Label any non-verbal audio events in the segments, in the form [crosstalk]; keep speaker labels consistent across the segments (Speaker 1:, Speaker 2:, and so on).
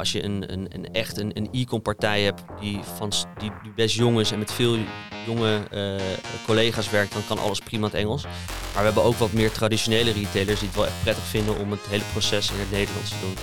Speaker 1: als je een, een, een echt een, een e-com partij hebt die, van, die best jong is en met veel jonge eh, collega's werkt, dan kan alles prima in het Engels. Maar we hebben ook wat meer traditionele retailers die het wel echt prettig vinden om het hele proces in het Nederlands te doen.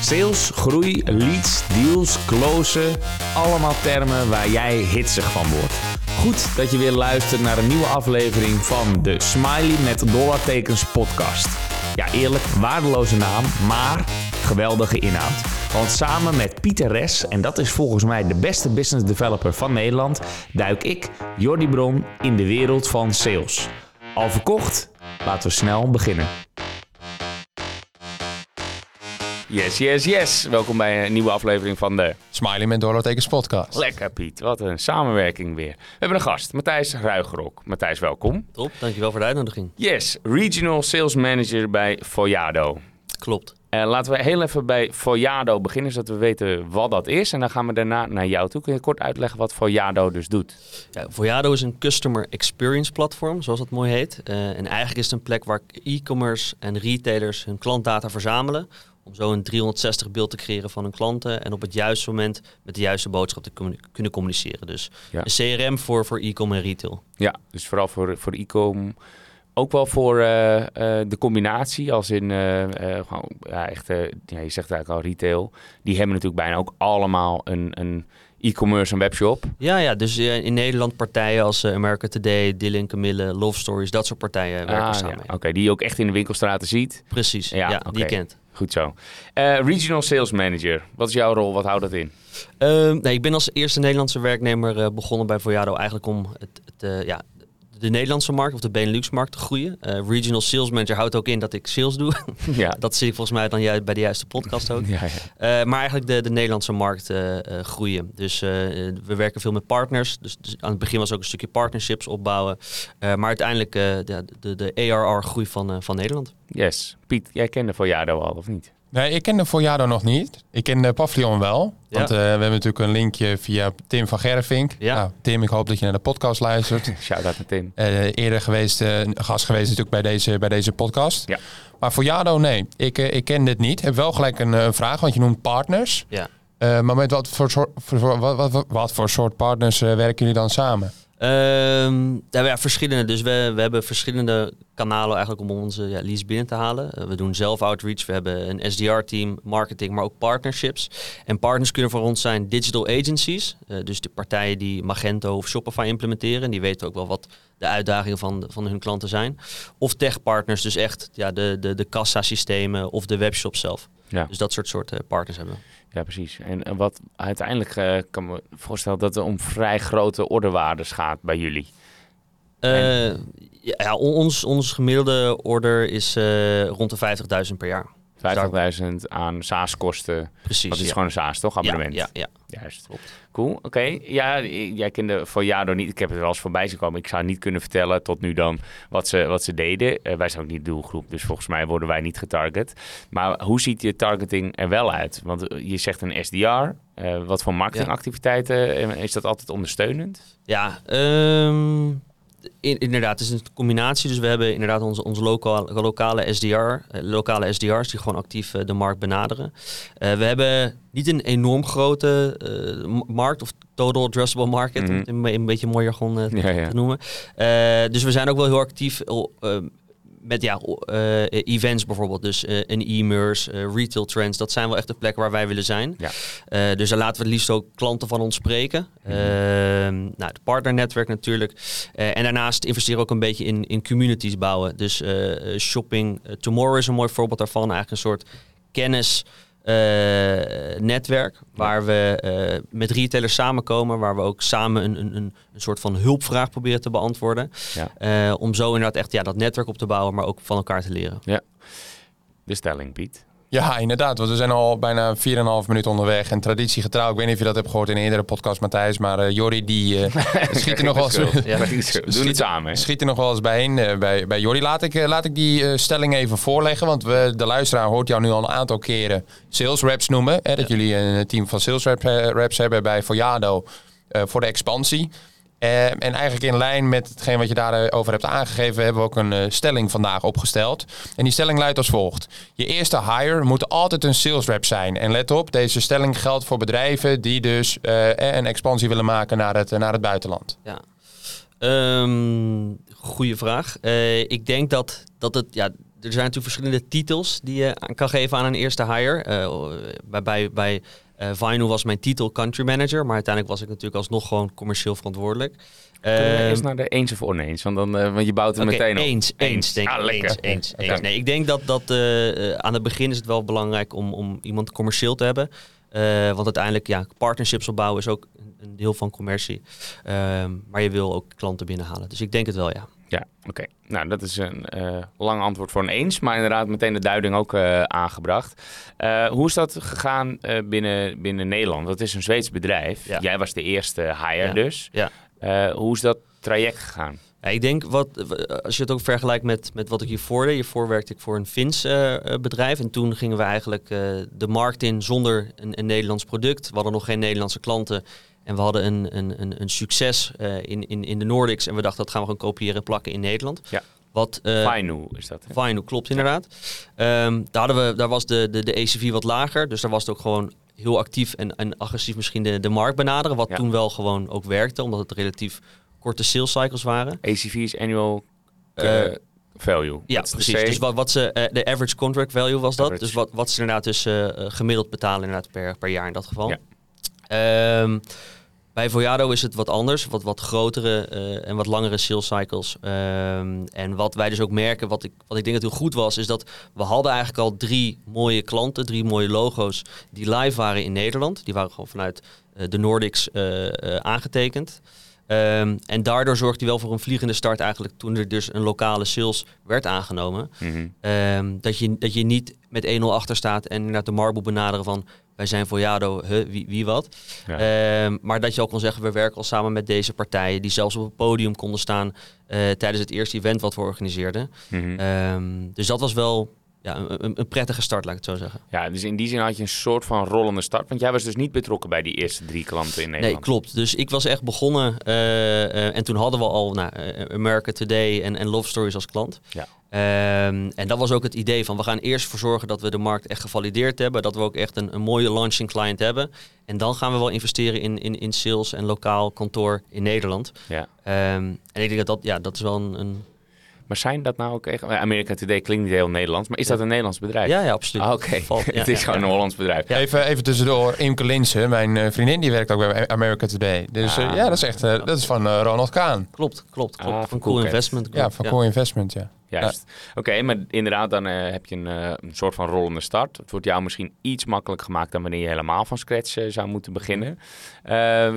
Speaker 2: Sales, groei, leads, deals, closen. Allemaal termen waar jij hitsig van wordt. Goed dat je weer luistert naar een nieuwe aflevering van de Smiley met dollartekens podcast. Ja, eerlijk, waardeloze naam, maar geweldige inhoud. Want samen met Pieter Res, en dat is volgens mij de beste business developer van Nederland, duik ik, Jordi Bron, in de wereld van sales. Al verkocht? Laten we snel beginnen. Yes, yes, yes. Welkom bij een nieuwe aflevering van de
Speaker 3: Smiley met Dollartekens podcast.
Speaker 2: Lekker Piet. Wat een samenwerking weer. We hebben een gast, Matthijs Ruigerok. Matthijs, welkom.
Speaker 1: Top, dankjewel voor de uitnodiging.
Speaker 2: Yes, Regional Sales Manager bij Foyado.
Speaker 1: Klopt.
Speaker 2: Eh, laten we heel even bij Foyado beginnen, zodat we weten wat dat is. En dan gaan we daarna naar jou toe. Kun je kort uitleggen wat Foyado dus doet?
Speaker 1: Ja, Voyado is een customer experience platform, zoals dat mooi heet. Eh, en eigenlijk is het een plek waar e-commerce en retailers hun klantdata verzamelen. Om zo een 360 beeld te creëren van hun klanten. En op het juiste moment met de juiste boodschap te kunnen communiceren. Dus
Speaker 2: Ja.
Speaker 1: een CRM voor, voor e-com en retail.
Speaker 2: Ja, dus vooral voor, voor e-com. Ook wel voor eh, eh, de combinatie, als in eh, eh, gewoon, ja, echt, eh, ja, je zegt eigenlijk al retail. Die hebben natuurlijk bijna ook allemaal een, een e-commerce en webshop.
Speaker 1: Ja, ja, dus eh, in Nederland partijen als eh, America Today, Dylan, Camille, Love Stories, dat soort partijen werken
Speaker 2: Ah,
Speaker 1: samen.
Speaker 2: ja. Oké, die je ook echt in de winkelstraten ziet.
Speaker 1: Precies,
Speaker 2: Ja,
Speaker 1: die je kent.
Speaker 2: Goed zo. Eh, regional Sales Manager. Wat is jouw rol? Wat houdt dat in?
Speaker 1: Ehm, nee, ik ben als eerste Nederlandse werknemer begonnen bij Voyado eigenlijk om het, het, ja, de Nederlandse markt of de Benelux-markt te groeien. Eh, regional Sales Manager houdt ook in dat ik sales doe. [laughs]
Speaker 2: ja. [laughs]
Speaker 1: dat zie ik volgens mij dan ju- bij de juiste podcast ook. [laughs]
Speaker 2: Ja, ja.
Speaker 1: Eh, maar eigenlijk de, de Nederlandse markt eh, groeien. Dus we werken veel met partners. Dus, dus aan het begin was ook een stukje partnerships opbouwen. Maar uiteindelijk de, de, de ARR-groei van, van Nederland.
Speaker 2: Yes. Piet, jij kende Foyado al, of niet?
Speaker 3: Nee, ik ken de Foyado nog niet. Ik ken de Pavilion wel.
Speaker 1: Ja.
Speaker 3: Want eh, we hebben natuurlijk een linkje via Tim van Gervink.
Speaker 1: Ja.
Speaker 3: Nou, Tim, ik hoop dat je naar de podcast luistert. [laughs]
Speaker 2: Shout-out naar Tim.
Speaker 3: Eh, eerder geweest, eh, gast geweest natuurlijk bij deze, bij deze podcast.
Speaker 2: Ja.
Speaker 3: Maar Foyado, nee. Ik, ik ken dit niet. Heb wel gelijk een vraag, want je noemt partners.
Speaker 1: Ja.
Speaker 3: Maar met wat voor soort, voor, wat, wat, wat, wat voor soort partners werken jullie dan samen?
Speaker 1: Ehm, ja, ja, verschillende. Dus we, we hebben verschillende kanalen eigenlijk om onze ja, leads binnen te halen. Eh, we doen zelf outreach. We hebben een SDR-team, marketing, maar ook partnerships. En partners kunnen voor ons zijn digital agencies. Eh, dus de partijen die Magento of Shopify implementeren. En die weten ook wel wat de uitdagingen van, van hun klanten zijn. Of tech-partners, dus echt ja, de, de, de kassasystemen of de webshop zelf.
Speaker 2: Ja.
Speaker 1: Dus dat soort soort eh, partners hebben we.
Speaker 2: Ja, precies. En, en wat uiteindelijk eh, kan me voorstellen dat het om vrij grote orderwaardes gaat bij jullie.
Speaker 1: Eh, ja, on- ons, ons gemiddelde order is eh, rond de 50.000 per jaar.
Speaker 2: 50.000 aan SaaS-kosten.
Speaker 1: Precies.
Speaker 2: Dat is
Speaker 1: ja.
Speaker 2: gewoon een SaaS, toch? Abonnement.
Speaker 1: Ja, ja,
Speaker 2: Juist. Cool, oké. Ja, jij kende Foyado niet. Ik heb het wel eens voorbij zien komen. Ik zou niet kunnen vertellen tot nu dan wat ze, wat ze deden. Eh, wij zijn ook niet de doelgroep, dus volgens mij worden wij niet getarget. Maar hoe ziet je targeting er wel uit? Want eh, je zegt een SDR. Eh, wat voor marketingactiviteiten? Is dat altijd ondersteunend?
Speaker 1: ja. in- inderdaad, het is een combinatie. Dus we hebben inderdaad onze, onze lokale, lokale SDR, eh, lokale SDR's die gewoon actief eh, de markt benaderen. Eh, we hebben niet een enorm grote eh, markt of total addressable market, om
Speaker 2: Mhm.
Speaker 1: het een, beetje mooi jargon eh,
Speaker 2: Ja, ja.
Speaker 1: te noemen. Eh, dus we zijn ook wel heel actief eh, met ja, eh, events bijvoorbeeld. Dus eh, een e-commerce, eh, retail trends. Dat zijn wel echt de plekken waar wij willen zijn.
Speaker 2: Ja.
Speaker 1: Dus daar laten we het liefst ook klanten van ons spreken. Ehm, nou, het partnernetwerk natuurlijk. En daarnaast investeren we ook een beetje in, in communities bouwen. Dus shopping tomorrow is een mooi voorbeeld daarvan. Eigenlijk een soort kennis netwerk waar we eh, met retailers samenkomen, waar we ook samen een, een, een, soort van hulpvraag proberen te beantwoorden.
Speaker 2: Ja.
Speaker 1: Eh, om zo inderdaad echt ja, dat netwerk op te bouwen, maar ook van elkaar te leren.
Speaker 2: De stelling, Piet.
Speaker 3: Ja, inderdaad. Want we zijn al bijna 4,5 minuten onderweg. En traditiegetrouw, ik weet niet of je dat hebt gehoord in een eerdere podcast, Matthijs. Maar Jordi, die [laughs] [laughs] schiet er nog wel eens...
Speaker 2: Ja, het samen.
Speaker 3: Schiet er nog wel eens bijheen eh, bij, bij Jordi. Laat ik, eh, laat ik die stelling even voorleggen. Want we, de luisteraar hoort jou nu al een aantal keren sales reps noemen. Hè, dat jullie een team van sales reps, reps hebben bij Foyado eh, voor de expansie. Eh, en eigenlijk in lijn met hetgeen wat je daarover hebt aangegeven, hebben we ook een eh, stelling vandaag opgesteld. En die stelling luidt als volgt. Je eerste hire moet altijd een sales rep zijn. En let op, deze stelling geldt voor bedrijven die dus eh, een expansie willen maken naar het, naar het buitenland.
Speaker 1: Ja. Ehm goeie vraag. Eh, ik denk dat, dat het, ja, er zijn natuurlijk verschillende titels die je kan geven aan een eerste hire. Bij bij, bij uh, Vinyl was mijn titel country manager, maar uiteindelijk was ik natuurlijk alsnog gewoon commercieel verantwoordelijk.
Speaker 2: Kunnen we eerst naar de eens of oneens, want, dan, uh, want je bouwt
Speaker 1: Oké,
Speaker 2: meteen op.
Speaker 1: eens, eens, denk ik.
Speaker 2: Ah,
Speaker 1: eens, eens, eens. Nee, ik denk dat, dat eh, eh, aan het begin is het wel belangrijk om, om iemand commercieel te hebben. Eh, want uiteindelijk, ja, partnerships opbouwen is ook een- een deel van commercie. Ehm, maar je wil ook klanten binnenhalen. Dus ik denk het wel, ja.
Speaker 2: Ja, oké. Nou, dat is een eh, lang antwoord voor een eens, maar inderdaad meteen de duiding ook eh, aangebracht. Eh, hoe is dat gegaan binnen, binnen Nederland? Dat is een Zweeds bedrijf.
Speaker 1: Ja.
Speaker 2: Jij was de eerste hire
Speaker 1: Ja.
Speaker 2: dus.
Speaker 1: Ja.
Speaker 2: Hoe is dat traject gegaan?
Speaker 1: Ja, ik denk, wat, als je het ook vergelijkt met, met wat ik hiervoor deed. Hiervoor werkte ik voor een Fins bedrijf. En toen gingen we eigenlijk de markt in zonder een, een Nederlands product. We hadden nog geen Nederlandse klanten. En we hadden een, een, een, een succes eh, in, in, in de Nordics. En we dachten, dat gaan we gewoon kopiëren en plakken in Nederland.
Speaker 2: Ja.
Speaker 1: Wat,
Speaker 2: Finu is dat. hè?
Speaker 1: Klopt inderdaad. Ehm, daar, hadden we, daar was de, de, de ACV wat lager. Dus daar was het ook gewoon heel actief en, en agressief misschien de, de markt benaderen. Wat
Speaker 2: Ja.
Speaker 1: toen wel gewoon ook werkte, omdat het relatief korte sales cycles waren.
Speaker 2: ACV is annual eh, value.
Speaker 1: Ja, precies. Dus wat, wat ze, de average contract value was dat. Dus wat, wat ze inderdaad dus gemiddeld betalen inderdaad per, per jaar in dat geval.
Speaker 2: Ja.
Speaker 1: Ehm, bij Voyado is het wat anders, wat, wat grotere eh, en wat langere sales cycles. Ehm, en wat wij dus ook merken, wat ik, wat ik denk dat heel goed was, is dat we hadden eigenlijk al drie mooie klanten, drie mooie logo's die live waren in Nederland. Die waren gewoon vanuit eh, de Nordics eh, aangetekend. Ehm, en daardoor zorgde hij wel voor een vliegende start eigenlijk toen er dus een lokale sales werd aangenomen.
Speaker 2: Mhm.
Speaker 1: Ehm, dat, je, dat je niet met 1-0 achter staat en inderdaad de marble benaderen van wij zijn Voyado, huh, wie, wie wat.
Speaker 2: Ja.
Speaker 1: Ehm, maar dat je al kon zeggen, we werken al samen met deze partijen die zelfs op het podium konden staan eh, tijdens het eerste event wat we organiseerden.
Speaker 2: Mhm.
Speaker 1: Ehm, dus dat was wel ja, een, een, prettige start, laat ik het zo zeggen.
Speaker 2: Ja, dus in die zin had je een soort van rollende start. Want jij was dus niet betrokken bij die eerste drie klanten in Nederland.
Speaker 1: Nee, klopt. Dus ik was echt begonnen eh, eh, en toen hadden we al nou, America Today en, en Love Stories als klant.
Speaker 2: Ja.
Speaker 1: Ehm, en dat was ook het idee van we gaan eerst ervoor zorgen dat we de markt echt gevalideerd hebben. Dat we ook echt een, een mooie launching client hebben. En dan gaan we wel investeren in, in, in sales en lokaal kantoor in Nederland.
Speaker 2: Ja.
Speaker 1: Ehm, en ik denk dat dat, ja, dat is wel een... een
Speaker 2: Maar zijn dat nou ook echt... America Today klinkt niet heel Nederlands, maar is dat een Nederlands bedrijf?
Speaker 1: ja, ja, absoluut.
Speaker 2: Ah, Oké,
Speaker 1: ja, [laughs]
Speaker 2: het is
Speaker 1: ja,
Speaker 2: gewoon
Speaker 1: ja.
Speaker 2: een Hollands bedrijf.
Speaker 1: Ja.
Speaker 3: Even, even tussendoor, Imke Linsen, mijn eh, vriendin, die werkt ook bij America Today. Dus eh,
Speaker 2: Ah.
Speaker 3: ja, dat is echt eh, dat is van eh, Ronald Kaan.
Speaker 1: Klopt, klopt, klopt.
Speaker 2: Ah,
Speaker 1: van
Speaker 2: van
Speaker 1: Cool. Investment.
Speaker 3: Ja, van Core Investment, ja.
Speaker 2: Juist. Oké, maar inderdaad, dan eh, heb je een, eh, een soort van rollende start. Het wordt jou misschien iets makkelijker gemaakt dan wanneer je helemaal van scratch eh, zou moeten beginnen.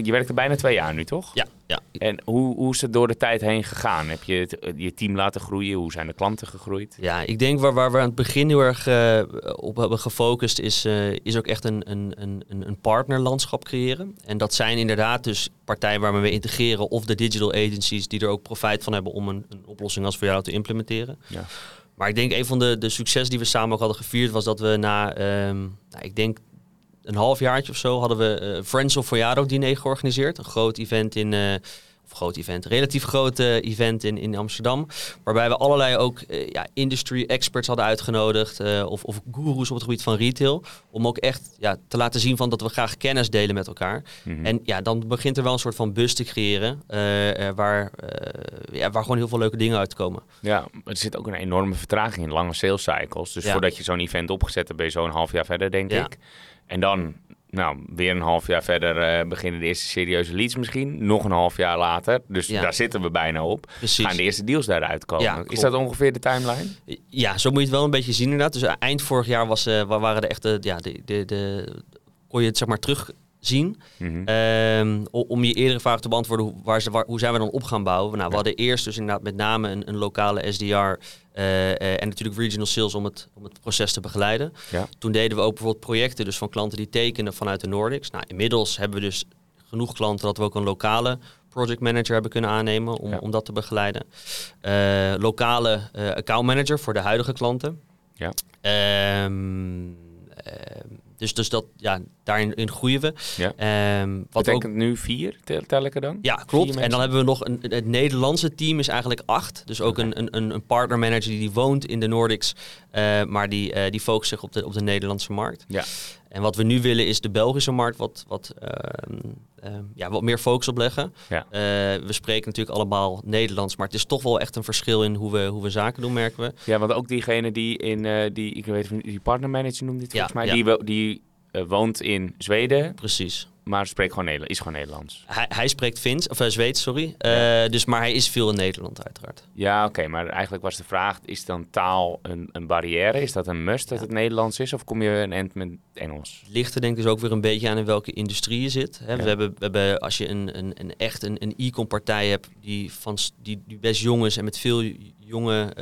Speaker 2: Je werkt er bijna twee jaar nu, toch?
Speaker 1: Ja, ja.
Speaker 2: En hoe, hoe is het door de tijd heen gegaan? Heb je het, je team laten groeien? Hoe zijn de klanten gegroeid?
Speaker 1: Ja, ik denk waar, waar we aan het begin heel erg op hebben gefocust, is, is ook echt een, een, een, een- een partnerlandschap creëren. En dat zijn inderdaad dus partijen waar we mee integreren, of de digital agencies die er ook profijt van hebben om een, een oplossing als voor jou te implementeren.
Speaker 2: Ja.
Speaker 1: Maar ik denk een van de, de succes die we samen ook hadden gevierd, was dat we na, ehm, nou, ik denk een halfjaartje of zo, hadden we eh, Friends of Voyado diner georganiseerd. Een groot event in, eh, of groot event, relatief groot eh, event in, in Amsterdam. Waarbij we allerlei ook eh, ja, industry experts hadden uitgenodigd. eh, of, of gurus op het gebied van retail. Om ook echt ja, te laten zien van dat we graag kennis delen met elkaar.
Speaker 2: Mhm.
Speaker 1: En ja, dan begint er wel een soort van bus te creëren. waar, ja, waar gewoon heel veel leuke dingen uitkomen.
Speaker 2: Ja, er zit ook een enorme vertraging in, lange sales cycles. Dus
Speaker 1: Ja.
Speaker 2: voordat je zo'n event opgezet hebt, ben je zo'n half jaar verder, denk
Speaker 1: Ja.
Speaker 2: ik. En dan, nou, weer een half jaar verder eh, beginnen de eerste serieuze leads misschien. Nog een half jaar later, dus
Speaker 1: Ja.
Speaker 2: daar zitten we bijna op.
Speaker 1: Precies.
Speaker 2: Gaan de eerste deals daaruit komen.
Speaker 1: Ja,
Speaker 2: Is dat ongeveer de timeline?
Speaker 1: Ja, zo moet je het wel een beetje zien inderdaad. Dus eind vorig jaar was, eh, wa- waren de echte, ja, de, de, de, kon je het zeg maar terugzien.
Speaker 2: Mhm.
Speaker 1: Ehm, om je eerdere vraag te beantwoorden, hoe, waar waar- hoe zijn we dan op gaan bouwen? Nou, we hadden eerst dus inderdaad met name een, een lokale SDR eh, eh, en natuurlijk regional sales om het, om het proces te begeleiden.
Speaker 2: Ja.
Speaker 1: Toen deden we ook bijvoorbeeld projecten dus van klanten die tekenen vanuit de Nordics. Nou, inmiddels hebben we dus genoeg klanten dat we ook een lokale project manager hebben kunnen aannemen om,
Speaker 2: Ja.
Speaker 1: om dat te begeleiden. Eh, lokale account manager voor de huidige klanten.
Speaker 2: Ja.
Speaker 1: Ehm, ehm, dus, dus dat, ja, daarin in groeien we.
Speaker 2: Ja.
Speaker 1: Ehm, wat ook,
Speaker 2: Betekent nu vier, tel, tel ik er dan?
Speaker 1: ja, klopt. En dan hebben we nog een, het Nederlandse team is eigenlijk acht. Dus ook een, een, een- een partner manager die woont in de Nordics, eh, maar die, eh, die focust zich op de, op de Nederlandse markt.
Speaker 2: Ja.
Speaker 1: En wat we nu willen is de Belgische markt wat, wat, ehm, ehm, ja, wat meer focus op leggen.
Speaker 2: Ja.
Speaker 1: Eh, we spreken natuurlijk allemaal Nederlands, maar het is toch wel echt een verschil in hoe we, hoe we zaken doen, merken we.
Speaker 2: Ja, want ook diegene die in die, ik weet niet, die partnermanager noemde dit
Speaker 1: Ja,
Speaker 2: volgens mij,
Speaker 1: ja.
Speaker 2: die, wo- die eh, woont in Zweden,
Speaker 1: Precies.
Speaker 2: maar spreekt gewoon Nederlands, is gewoon Nederlands.
Speaker 1: Hij, hij spreekt Fins, of uh, Zweeds, sorry. Eh, Dus, maar hij is veel in Nederland, uiteraard.
Speaker 2: Ja, oké, maar eigenlijk was de vraag, is dan taal een, een barrière? Is dat een must dat
Speaker 1: Ja.
Speaker 2: het Nederlands is of kom je een end met Engels?
Speaker 1: ligt er denk ik dus ook weer een beetje aan in welke industrie je zit. Hè.
Speaker 2: Ja.
Speaker 1: We, hebben, we hebben, als je een, een, een echt een, een e-com partij hebt die, van, die, die best jong is en met veel jonge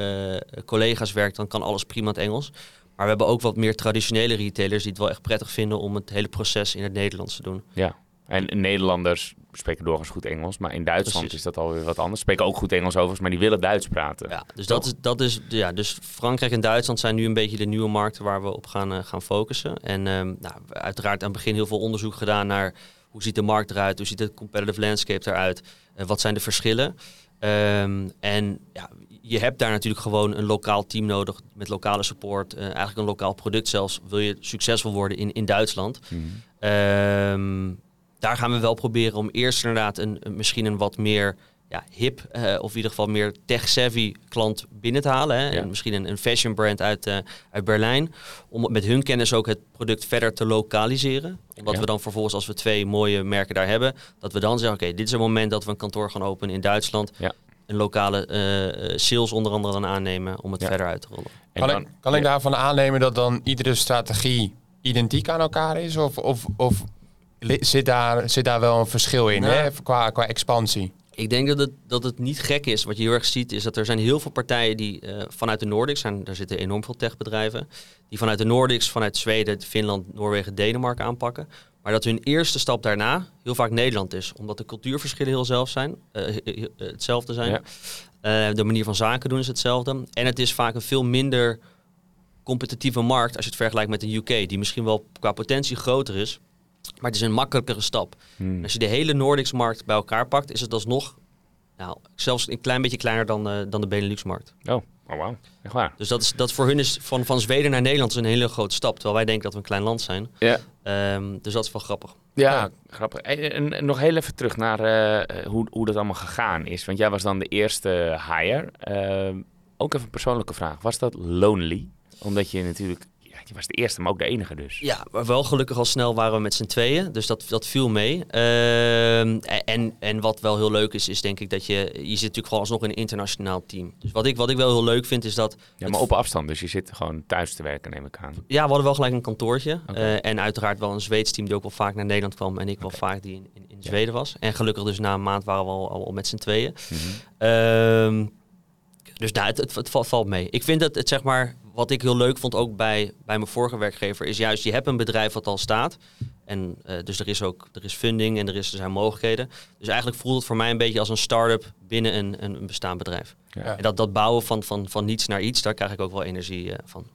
Speaker 1: collega's werkt, dan kan alles prima in het Engels. Maar we hebben ook wat meer traditionele retailers die het wel echt prettig vinden om het hele proces in het Nederlands te doen.
Speaker 2: Ja. En Nederlanders spreken doorgaans goed Engels, maar in Duitsland
Speaker 1: Precies.
Speaker 2: is dat alweer wat anders. Spreken ook goed Engels overigens, maar die willen Duits praten.
Speaker 1: Ja, dus dat is, dat is, ja, dus Frankrijk en Duitsland zijn nu een beetje de nieuwe markten waar we op gaan, eh, gaan focussen. En ehm, nou, uiteraard aan het begin heel veel onderzoek gedaan naar hoe ziet de markt eruit, hoe ziet het competitive landscape eruit, eh, wat zijn de verschillen. Ehm, en ja, je hebt daar natuurlijk gewoon een lokaal team nodig met lokale support, eh, eigenlijk een lokaal product zelfs, wil je succesvol worden in, in Duitsland.
Speaker 2: Mhm.
Speaker 1: Ehm, daar gaan we wel proberen om eerst inderdaad een, misschien een wat meer ja, hip eh, of in ieder geval meer tech-savvy klant binnen te halen. Hè?
Speaker 2: Ja.
Speaker 1: En misschien een, een fashion brand uit, eh, uit Berlijn. Om met hun kennis ook het product verder te lokaliseren. Omdat
Speaker 2: Ja.
Speaker 1: we dan vervolgens, als we twee mooie merken daar hebben, dat we dan zeggen, oké, dit is het moment dat we een kantoor gaan openen in Duitsland. Een lokale eh, sales onder andere dan aannemen om het
Speaker 2: Ja.
Speaker 1: verder uit te rollen.
Speaker 2: En
Speaker 3: Kan,
Speaker 2: dan-
Speaker 3: ik, kan ik daarvan aannemen dat dan iedere strategie identiek aan elkaar is? Of, of, of zit, daar, zit daar wel een verschil in
Speaker 1: Nou.
Speaker 3: hè? Qua, qua expansie?
Speaker 1: Ik denk dat het, dat het niet gek is. Wat je heel erg ziet is dat er zijn heel veel partijen die eh, vanuit de Nordics, zijn, daar zitten enorm veel techbedrijven, die vanuit de Nordics, vanuit Zweden, Finland, Noorwegen, Denemarken aanpakken. Maar dat hun eerste stap daarna heel vaak Nederland is. Omdat de cultuurverschillen heel zelf zijn, eh, he- hetzelfde zijn.
Speaker 2: Ja.
Speaker 1: Eh, de manier van zaken doen is hetzelfde. En het is vaak een veel minder competitieve markt als je het vergelijkt met de UK, die misschien wel qua potentie groter is. Maar het is een makkelijkere stap.
Speaker 2: Hmm.
Speaker 1: Als je de hele Nordics-markt bij elkaar pakt, is het alsnog nou, zelfs een klein beetje kleiner dan, eh, dan de Benelux-markt.
Speaker 2: Oh, oh wauw. Echt waar.
Speaker 1: Dus dat, is, dat voor hun is van, van Zweden naar Nederland is een hele grote stap. Terwijl wij denken dat we een klein land zijn.
Speaker 2: Ja.
Speaker 1: Ehm, dus dat is wel grappig.
Speaker 2: Ja,
Speaker 3: Ja.
Speaker 2: grappig. En, en- en nog heel even terug naar eh, hoe, hoe dat allemaal gegaan is. Want jij was dan de eerste hire. Ehm, ook even een persoonlijke vraag. Was dat lonely? Omdat je natuurlijk... Je was de eerste, maar ook de enige dus.
Speaker 1: Ja, maar wel gelukkig al snel waren we met z'n tweeën. Dus dat, dat viel mee. Ehm, en, en wat wel heel leuk is, is denk ik dat je... Je zit natuurlijk gewoon alsnog in een internationaal team. Dus wat ik, wat ik wel heel leuk vind, is dat...
Speaker 2: Ja, maar op afstand. Dus je zit gewoon thuis te werken, neem ik aan.
Speaker 1: Ja, we hadden wel gelijk een kantoortje. Eh, en uiteraard wel een Zweeds team die ook wel vaak naar Nederland kwam. En ik wel vaak die in, in, in Zweden was. En gelukkig dus na een maand waren we al, al met z'n tweeën.
Speaker 2: Mhm.
Speaker 1: Ehm, dus nou, het, het, het valt, valt mee. Ik vind dat het zeg maar, wat ik heel leuk vond ook bij, bij mijn vorige werkgever, is juist je hebt een bedrijf wat al staat. En eh, dus er is ook er is funding en er, is, er zijn mogelijkheden. Dus eigenlijk voelt het voor mij een beetje als een start-up binnen een, een, een bestaand bedrijf.
Speaker 2: Ja.
Speaker 1: En dat, dat bouwen van, van, van niets naar iets, daar krijg ik ook wel energie eh, van.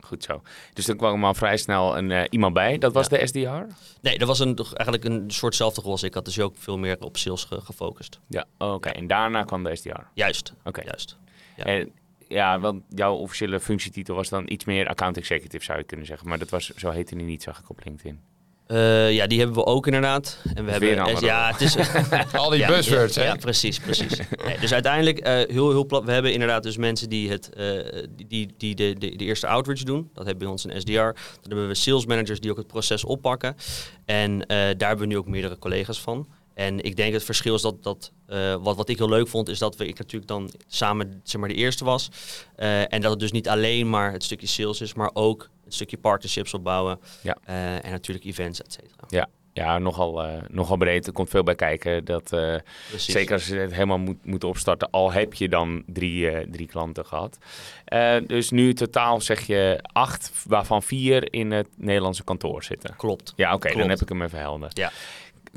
Speaker 2: Goed zo. Dus toen kwam er al vrij snel een, eh, iemand bij. Dat was
Speaker 1: Ja.
Speaker 2: de SDR?
Speaker 1: Nee, dat was een, eigenlijk een soortzelfde rol als ik had. Dus ook veel meer op sales ge- gefocust.
Speaker 2: Ja, oké. En daarna kwam de SDR.
Speaker 1: Juist,
Speaker 2: Oké.
Speaker 1: juist. Ja.
Speaker 2: En ja, want jouw officiële functietitel was dan iets meer account executive, zou je kunnen zeggen. Maar dat was, zo heette die niet, zag ik op LinkedIn.
Speaker 1: Eh, ja, die hebben we ook inderdaad. En we
Speaker 2: Weer
Speaker 1: hebben, ja, het is, [laughs]
Speaker 3: Al die
Speaker 1: ja,
Speaker 3: buzzwords,
Speaker 1: ja,
Speaker 3: hè?
Speaker 1: Ja, precies, precies. Nee, dus uiteindelijk, eh, heel, heel plat, we hebben inderdaad dus mensen die, het, eh, die, die, die de, de, de eerste outreach doen. Dat hebben we bij ons een SDR. Dan hebben we sales managers die ook het proces oppakken. En eh, daar hebben we nu ook meerdere collega's van. En ik denk het verschil is dat, dat eh, wat, wat ik heel leuk vond, is dat we, ik natuurlijk dan samen zeg maar, de eerste was. Eh, en dat het dus niet alleen maar het stukje sales is, maar ook het stukje partnerships opbouwen.
Speaker 2: Ja.
Speaker 1: Eh, en natuurlijk events, et cetera.
Speaker 2: Ja, nogal, eh, nogal breed. Er komt veel bij kijken. Dat, zeker als je het helemaal moet, moet opstarten, al heb je dan drie, drie klanten gehad. Eh, dus nu totaal zeg je acht, waarvan vier in het Nederlandse kantoor zitten.
Speaker 1: Klopt.
Speaker 2: Ja, oké, dan heb ik hem even helder.
Speaker 1: Ja.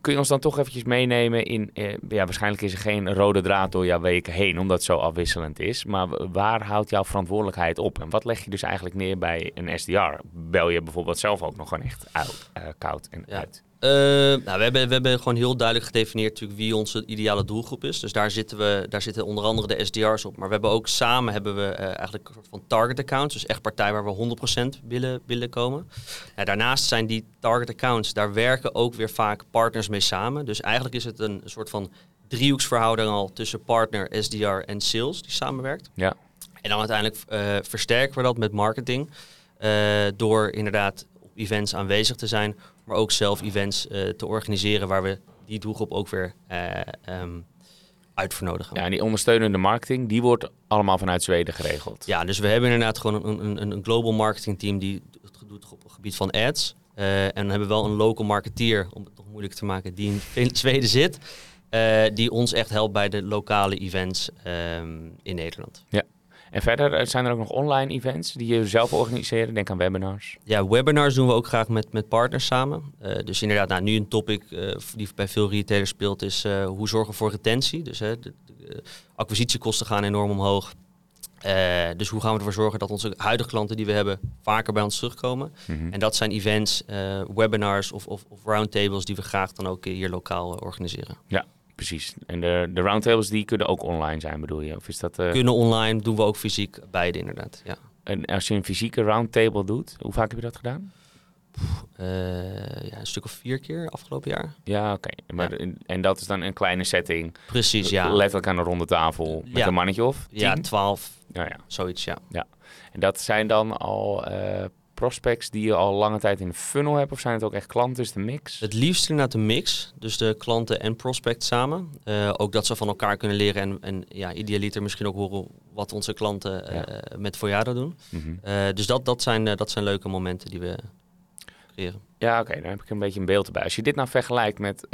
Speaker 2: Kun je ons dan toch eventjes meenemen in... eh, ja, waarschijnlijk is er geen rode draad door jouw weken heen, omdat het zo afwisselend is. Maar waar houdt jouw verantwoordelijkheid op? En wat leg je dus eigenlijk neer bij een SDR? Bel je bijvoorbeeld zelf ook nog gewoon echt uit, eh, koud en
Speaker 1: Ja.
Speaker 2: uit?
Speaker 1: Eh, nou, we, hebben, we hebben gewoon heel duidelijk gedefinieerd natuurlijk wie onze ideale doelgroep is. Dus daar zitten, we, daar zitten onder andere de SDR's op. Maar we hebben ook samen hebben we, eh, eigenlijk een soort van target accounts. Dus echt partijen waar we 100% willen, willen komen. Ja, daarnaast zijn die target accounts, daar werken ook weer vaak partners mee samen. Dus eigenlijk is het een soort van driehoeksverhouding al tussen partner, SDR en sales die samenwerkt.
Speaker 2: Ja.
Speaker 1: En dan uiteindelijk eh, versterken we dat met marketing. eh, door inderdaad op events aanwezig te zijn, maar ook zelf events eh, te organiseren waar we die doelgroep ook weer eh ehm, uit vernodigen.
Speaker 2: Ja, en die ondersteunende marketing, die wordt allemaal vanuit Zweden geregeld.
Speaker 1: Ja, dus we hebben inderdaad gewoon een, een, een global marketing team die het doet op het gebied van ads. Eh, en dan hebben we wel een local marketeer, om het nog moeilijk te maken, die in [laughs] Zweden zit. die ons echt helpt bij de lokale events ehm, in Nederland.
Speaker 2: En verder eh, zijn er ook nog online events die je zelf organiseren. Denk aan webinars.
Speaker 1: Ja, webinars doen we ook graag met, met partners samen. Eh, dus inderdaad, nou, nu een topic eh, die bij veel retailers speelt is eh, hoe zorgen we voor retentie. Dus hè, de, de acquisitiekosten gaan enorm omhoog. Eh, dus hoe gaan we ervoor zorgen dat onze huidige klanten die we hebben vaker bij ons terugkomen.
Speaker 2: Mhm.
Speaker 1: En dat zijn events, eh, webinars of, of, of roundtables die we graag dan ook hier lokaal organiseren.
Speaker 2: Precies. En de, de roundtables die kunnen ook online zijn, bedoel je? Of is dat... eh,
Speaker 1: Kunnen online, doen we ook fysiek, beide inderdaad. Ja.
Speaker 2: en als je een fysieke roundtable doet, hoe vaak heb je dat gedaan?
Speaker 1: Eh, ja, een stuk of vier keer afgelopen jaar.
Speaker 2: Ja, oké. Maar En, en dat is dan een kleine setting.
Speaker 1: Precies, ja.
Speaker 2: Letterlijk aan een ronde tafel met
Speaker 1: Ja.
Speaker 2: een mannetje of tien?
Speaker 1: Ja, twaalf,
Speaker 2: Ja, ja.
Speaker 1: zoiets, ja.
Speaker 2: En dat zijn dan al eh, prospects die je al lange tijd in de funnel hebt? Of zijn het ook echt klanten? Is de mix?
Speaker 1: Het liefst inderdaad een mix, dus de klanten en prospect samen. Eh, ook dat ze van elkaar kunnen leren en, en ja, idealiter misschien ook horen wat onze klanten eh,
Speaker 2: Ja.
Speaker 1: met Voyado doen.
Speaker 2: Mhm.
Speaker 1: Eh, dus dat, dat, zijn, dat zijn leuke momenten die we
Speaker 2: Ja, oké, dan heb ik een beetje een beeld erbij. Als je dit nou vergelijkt met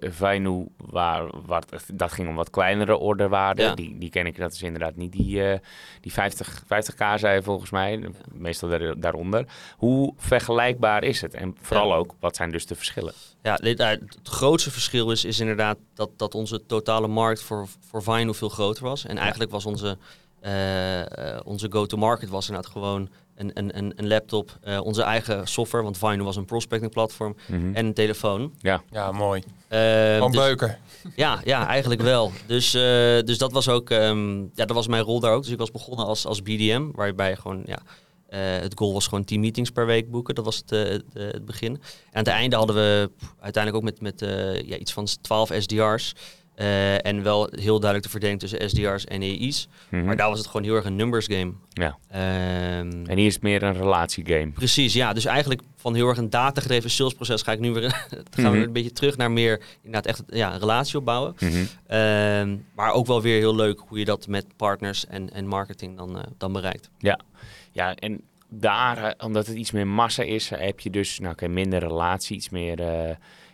Speaker 2: Vainu, waar, waar dat ging om wat kleinere orderwaarden.
Speaker 1: Ja.
Speaker 2: Die, die ken ik, dat is inderdaad niet die, eh, die 50, 50k zei volgens mij, meestal daar, daaronder. Hoe vergelijkbaar is het? En vooral
Speaker 1: Ja.
Speaker 2: ook, wat zijn dus de verschillen?
Speaker 1: Ja, dit, eh, het grootste verschil is, is inderdaad dat, dat onze totale markt voor, voor Vinyl veel groter was. En eigenlijk was onze, onze go-to-market was inderdaad gewoon een, een, een, een laptop, eh, onze eigen software, want Vinyl was een prospecting platform,
Speaker 2: Mhm.
Speaker 1: en een telefoon.
Speaker 3: Ja, mooi.
Speaker 1: Eh,
Speaker 3: Gewoon
Speaker 1: dus-
Speaker 3: beuken.
Speaker 1: Ja, ja, eigenlijk wel. Dus, eh, dus dat was ook, ehm, ja, dat was mijn rol daar ook. Dus ik was begonnen als, als BDM, waarbij je gewoon, ja, eh, het goal was gewoon 10 meetings per week boeken. Dat was het, eh, het, het begin. En aan het einde hadden we uiteindelijk ook met, met eh, ja, iets van 12 SDR's. Eh, en wel heel duidelijk te verdelen tussen SDR's en EI's.
Speaker 2: Mhm.
Speaker 1: Maar daar was het gewoon heel erg een numbers game.
Speaker 2: Ja.
Speaker 1: Ehm,
Speaker 2: En hier is het meer een relatiegame.
Speaker 1: Precies, ja. Dus eigenlijk van heel erg een datagedreven salesproces ga ik nu weer [laughs] gaan we
Speaker 2: Mhm.
Speaker 1: een beetje terug naar meer inderdaad echt ja, een relatie opbouwen.
Speaker 2: Mhm.
Speaker 1: Ehm, maar ook wel weer heel leuk hoe je dat met partners en, en marketing dan, eh, dan bereikt.
Speaker 2: Ja, en daar, eh, omdat het iets meer massa is, heb je dus nou, oké, minder relatie, iets meer,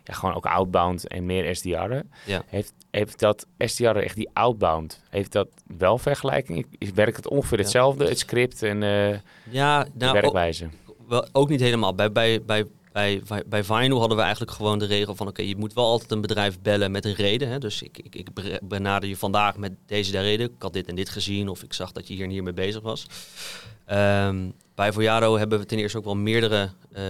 Speaker 2: ja, gewoon ook outbound en meer SDR'en.
Speaker 1: Ja.
Speaker 2: Heeft, heeft dat SDR'en echt die outbound, heeft dat wel vergelijking? Is, werkt het ongeveer
Speaker 1: Ja.
Speaker 2: hetzelfde, het script en eh,
Speaker 1: Ja,
Speaker 2: de
Speaker 1: nou, ook,
Speaker 2: werkwijze?
Speaker 1: wel, ook niet helemaal. Bij, bij, bij, bij, bij, Vinyl hadden we eigenlijk gewoon de regel van... oké, je moet wel altijd een bedrijf bellen met een reden. Hè? Dus ik, ik, ik benader je vandaag met deze de reden. Ik had dit en dit gezien of ik zag dat je hier en hier mee bezig was. Ehm, bij Voyado hebben we ten eerste ook wel meerdere eh